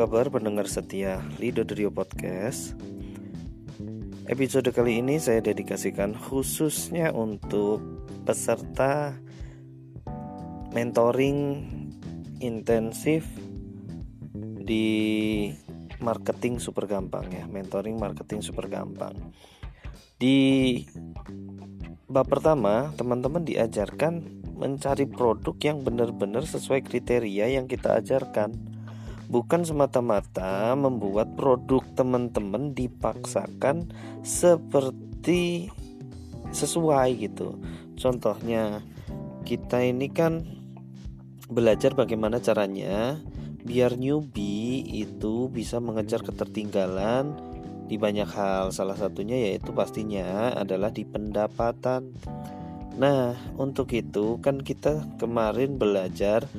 kabar pendengar setia Lido Drio Podcast? Episode kali ini saya dedikasikan khususnya untuk peserta mentoring intensif di marketing super gampang ya, mentoring marketing super gampang. Di bab pertama, teman-teman diajarkan mencari produk yang benar-benar sesuai kriteria yang kita ajarkan bukan semata-mata membuat produk teman-teman dipaksakan seperti sesuai gitu. Contohnya kita ini kan belajar bagaimana caranya biar newbie itu bisa mengejar ketertinggalan di banyak hal. Salah satunya yaitu pastinya adalah di pendapatan. Nah, untuk itu kan kita kemarin belajar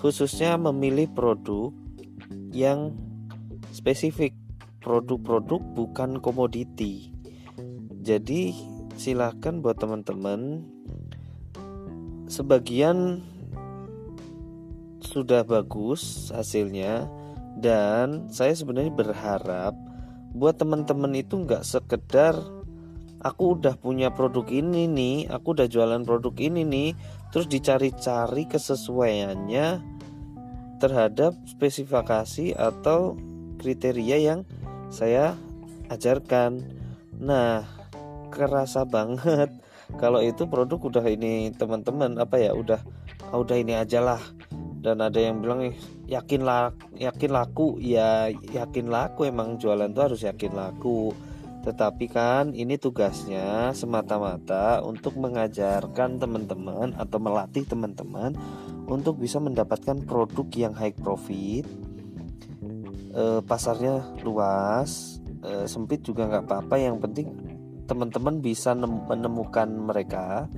khususnya memilih produk yang spesifik. Produk-produk bukan komoditi. Jadi silahkan buat teman-teman sebagian sudah bagus hasilnya dan saya sebenarnya berharap buat teman-teman itu nggak sekedar aku udah punya produk ini nih aku udah jualan produk ini nih terus dicari-cari kesesuaiannya terhadap spesifikasi atau kriteria yang saya ajarkan. Nah, kerasa banget kalau itu produk udah ini teman-teman apa ya udah ah, udah ini aja lah. Dan ada yang bilang yakin lah yakin laku. Ya yakin laku emang jualan tuh harus yakin laku tetapi kan ini tugasnya semata-mata untuk mengajarkan teman-teman atau melatih teman-teman untuk bisa mendapatkan produk yang high profit. E, pasarnya luas, e, sempit juga nggak apa-apa. Yang penting teman-teman bisa menemukan mereka.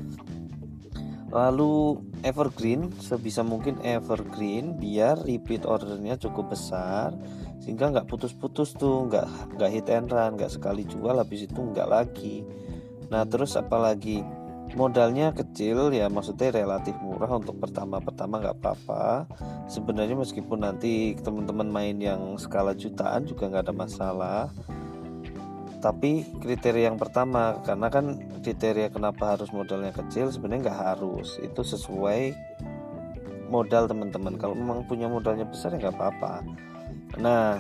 Lalu evergreen sebisa mungkin evergreen biar repeat ordernya cukup besar sehingga nggak putus-putus tuh nggak nggak hit and run nggak sekali jual habis itu nggak lagi. Nah terus apalagi? Modalnya kecil ya maksudnya relatif murah untuk pertama-pertama nggak apa-apa. Sebenarnya meskipun nanti teman-teman main yang skala jutaan juga nggak ada masalah. Tapi kriteria yang pertama karena kan kriteria kenapa harus modalnya kecil sebenarnya nggak harus. Itu sesuai modal teman-teman. Kalau memang punya modalnya besar ya nggak apa-apa Nah,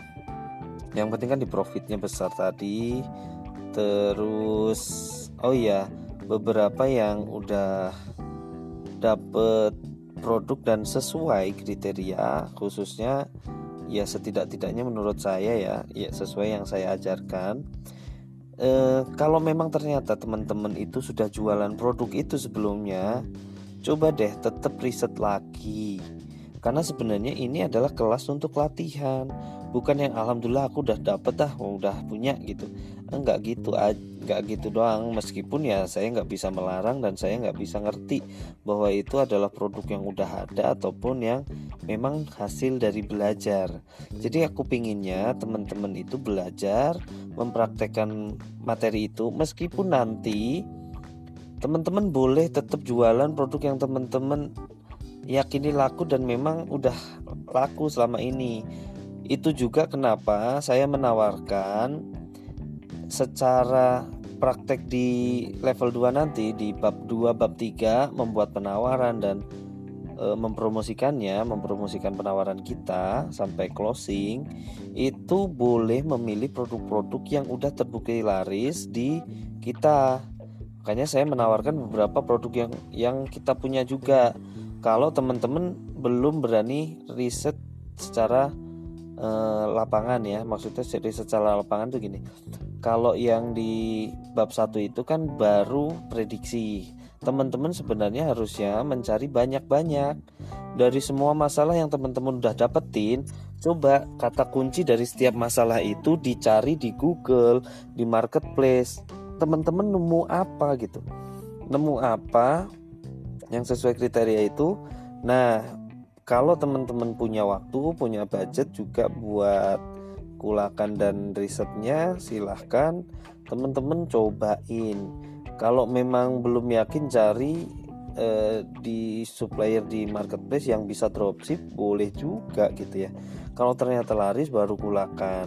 yang penting kan di profitnya besar tadi. Terus, oh iya, beberapa yang udah dapet produk dan sesuai kriteria, khususnya ya setidak-tidaknya menurut saya ya, ya sesuai yang saya ajarkan. E, kalau memang ternyata teman-teman itu sudah jualan produk itu sebelumnya, coba deh tetap riset lagi karena sebenarnya ini adalah kelas untuk latihan. Bukan yang alhamdulillah aku udah dapet dah udah punya gitu. Enggak gitu enggak gitu doang. Meskipun ya saya nggak bisa melarang dan saya nggak bisa ngerti bahwa itu adalah produk yang udah ada ataupun yang memang hasil dari belajar. Jadi aku pinginnya teman-teman itu belajar mempraktekkan materi itu. Meskipun nanti teman-teman boleh tetap jualan produk yang teman-teman yakini laku dan memang udah laku selama ini. Itu juga kenapa saya menawarkan secara praktek di level 2 nanti di bab 2 bab 3 membuat penawaran dan e, mempromosikannya, mempromosikan penawaran kita sampai closing itu boleh memilih produk-produk yang udah terbukti laris di kita. Makanya saya menawarkan beberapa produk yang yang kita punya juga kalau teman-teman belum berani riset secara uh, lapangan ya maksudnya riset secara lapangan tuh gini. Kalau yang di bab satu itu kan baru prediksi. Teman-teman sebenarnya harusnya mencari banyak-banyak. Dari semua masalah yang teman-teman udah dapetin coba kata kunci dari setiap masalah itu dicari di Google di marketplace. Teman-teman nemu apa gitu? Nemu apa yang sesuai kriteria itu. Nah, kalau teman-teman punya waktu, punya budget juga buat kulakan dan risetnya, silahkan teman-teman cobain. Kalau memang belum yakin cari eh, di supplier di marketplace yang bisa dropship boleh juga gitu ya kalau ternyata laris baru kulakan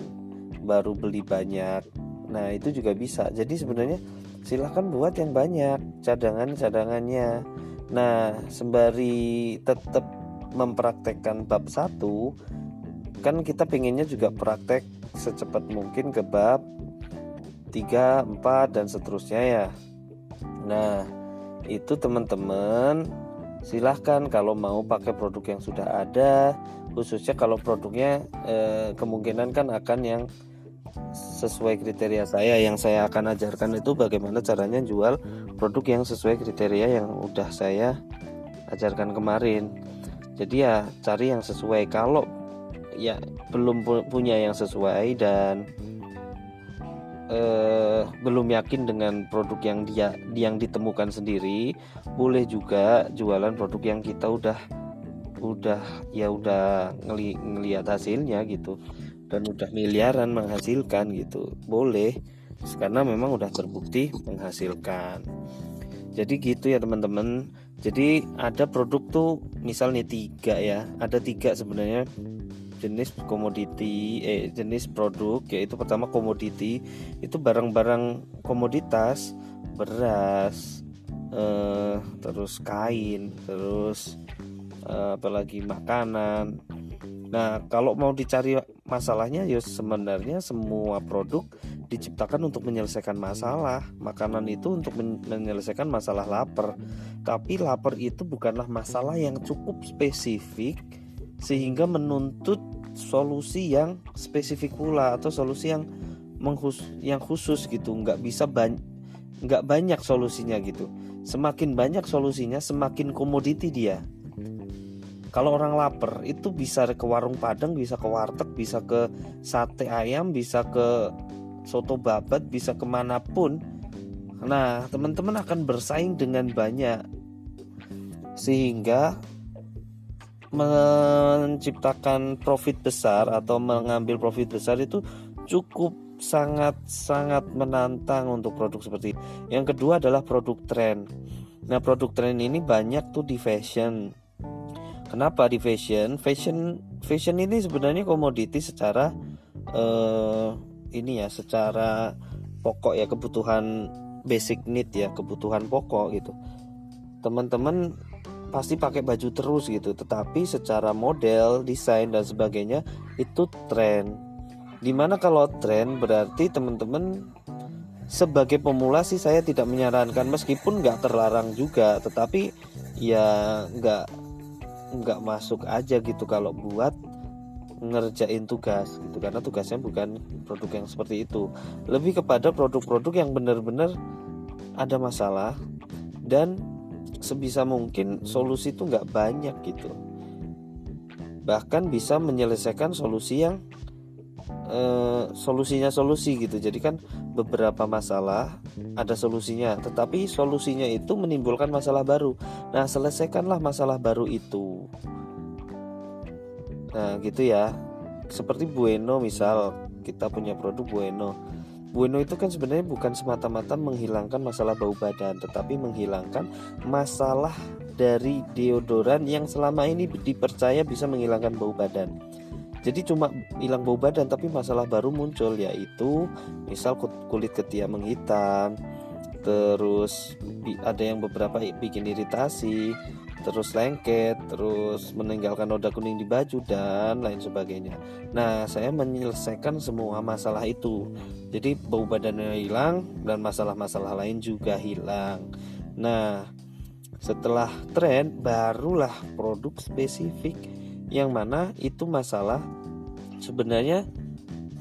baru beli banyak nah itu juga bisa jadi sebenarnya silahkan buat yang banyak cadangan cadangannya nah sembari tetap mempraktekkan bab satu kan kita pengennya juga praktek secepat mungkin ke bab 3, 4 dan seterusnya ya. Nah itu teman-teman silahkan kalau mau pakai produk yang sudah ada khususnya kalau produknya eh, kemungkinan kan akan yang sesuai kriteria saya yang saya akan ajarkan itu bagaimana caranya jual produk yang sesuai kriteria yang udah saya ajarkan kemarin. Jadi ya cari yang sesuai. Kalau ya belum punya yang sesuai dan eh, belum yakin dengan produk yang dia yang ditemukan sendiri boleh juga jualan produk yang kita udah udah ya udah ngeli, ngelihat hasilnya gitu dan udah miliaran menghasilkan gitu. Boleh karena memang udah terbukti menghasilkan. Jadi gitu ya teman-teman. Jadi ada produk tuh misalnya tiga ya. Ada tiga sebenarnya jenis komoditi eh jenis produk yaitu pertama komoditi. Itu barang-barang komoditas beras eh, terus kain terus eh, apalagi makanan Nah, kalau mau dicari masalahnya ya sebenarnya semua produk diciptakan untuk menyelesaikan masalah. Makanan itu untuk menyelesaikan masalah lapar. Tapi lapar itu bukanlah masalah yang cukup spesifik sehingga menuntut solusi yang spesifik pula atau solusi yang menghus yang khusus gitu. Nggak bisa banyak nggak banyak solusinya gitu. Semakin banyak solusinya, semakin komoditi dia kalau orang lapar itu bisa ke warung padang bisa ke warteg bisa ke sate ayam bisa ke soto babat bisa ke mana pun nah teman-teman akan bersaing dengan banyak sehingga menciptakan profit besar atau mengambil profit besar itu cukup sangat sangat menantang untuk produk seperti ini. Yang kedua adalah produk tren. Nah, produk tren ini banyak tuh di fashion. Kenapa di fashion? Fashion fashion ini sebenarnya komoditi secara uh, ini ya, secara pokok ya kebutuhan basic need ya, kebutuhan pokok gitu. Teman-teman pasti pakai baju terus gitu, tetapi secara model, desain dan sebagainya itu tren. Di mana kalau tren berarti teman-teman sebagai pemula sih saya tidak menyarankan meskipun nggak terlarang juga, tetapi ya nggak nggak masuk aja gitu kalau buat ngerjain tugas gitu. Karena tugasnya bukan produk yang seperti itu. Lebih kepada produk-produk yang benar-benar ada masalah dan sebisa mungkin solusi itu nggak banyak gitu. Bahkan bisa menyelesaikan solusi yang eh, solusinya solusi gitu. Jadi kan beberapa masalah ada solusinya tetapi solusinya itu menimbulkan masalah baru. Nah selesaikanlah masalah baru itu. Nah gitu ya. Seperti Bueno misal kita punya produk Bueno. Bueno itu kan sebenarnya bukan semata-mata menghilangkan masalah bau badan tetapi menghilangkan masalah dari deodoran yang selama ini dipercaya bisa menghilangkan bau badan jadi cuma hilang bau badan tapi masalah baru muncul yaitu misal kulit ketiak menghitam, terus ada yang beberapa bikin iritasi, terus lengket, terus meninggalkan noda kuning di baju dan lain sebagainya. Nah, saya menyelesaikan semua masalah itu. Jadi bau badannya hilang dan masalah-masalah lain juga hilang. Nah, setelah tren barulah produk spesifik yang mana itu masalah sebenarnya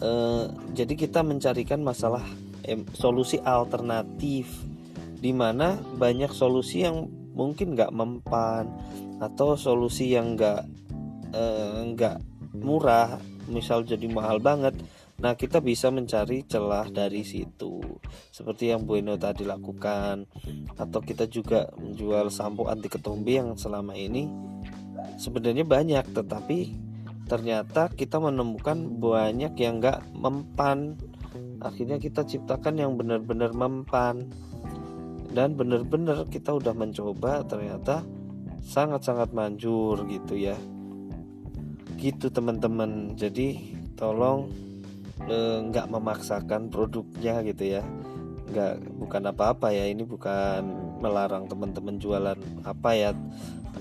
eh, jadi kita mencarikan masalah eh, solusi alternatif di mana banyak solusi yang mungkin nggak mempan atau solusi yang nggak eh, nggak murah misal jadi mahal banget Nah, kita bisa mencari celah dari situ. Seperti yang Bueno tadi lakukan atau kita juga menjual sampo anti ketombe yang selama ini sebenarnya banyak tetapi ternyata kita menemukan banyak yang nggak mempan. Akhirnya kita ciptakan yang benar-benar mempan. Dan benar-benar kita udah mencoba ternyata sangat-sangat manjur gitu ya. Gitu teman-teman. Jadi tolong eh, nggak e, memaksakan produknya gitu ya. Nggak bukan apa-apa ya. Ini bukan melarang teman-teman jualan apa ya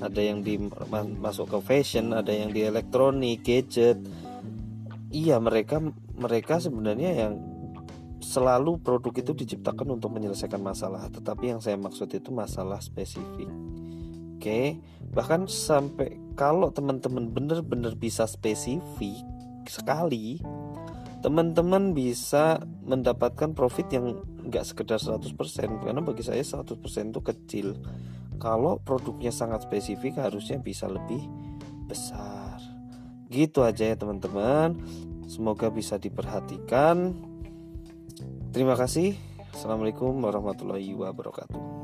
ada yang di masuk ke fashion ada yang di elektronik gadget. Iya mereka mereka sebenarnya yang selalu produk itu diciptakan untuk menyelesaikan masalah. Tetapi yang saya maksud itu masalah spesifik. Oke bahkan sampai kalau teman-teman benar-benar bisa spesifik sekali teman-teman bisa mendapatkan profit yang nggak sekedar 100% karena bagi saya 100% itu kecil. Kalau produknya sangat spesifik harusnya bisa lebih besar. Gitu aja ya teman-teman. Semoga bisa diperhatikan. Terima kasih. Assalamualaikum warahmatullahi wabarakatuh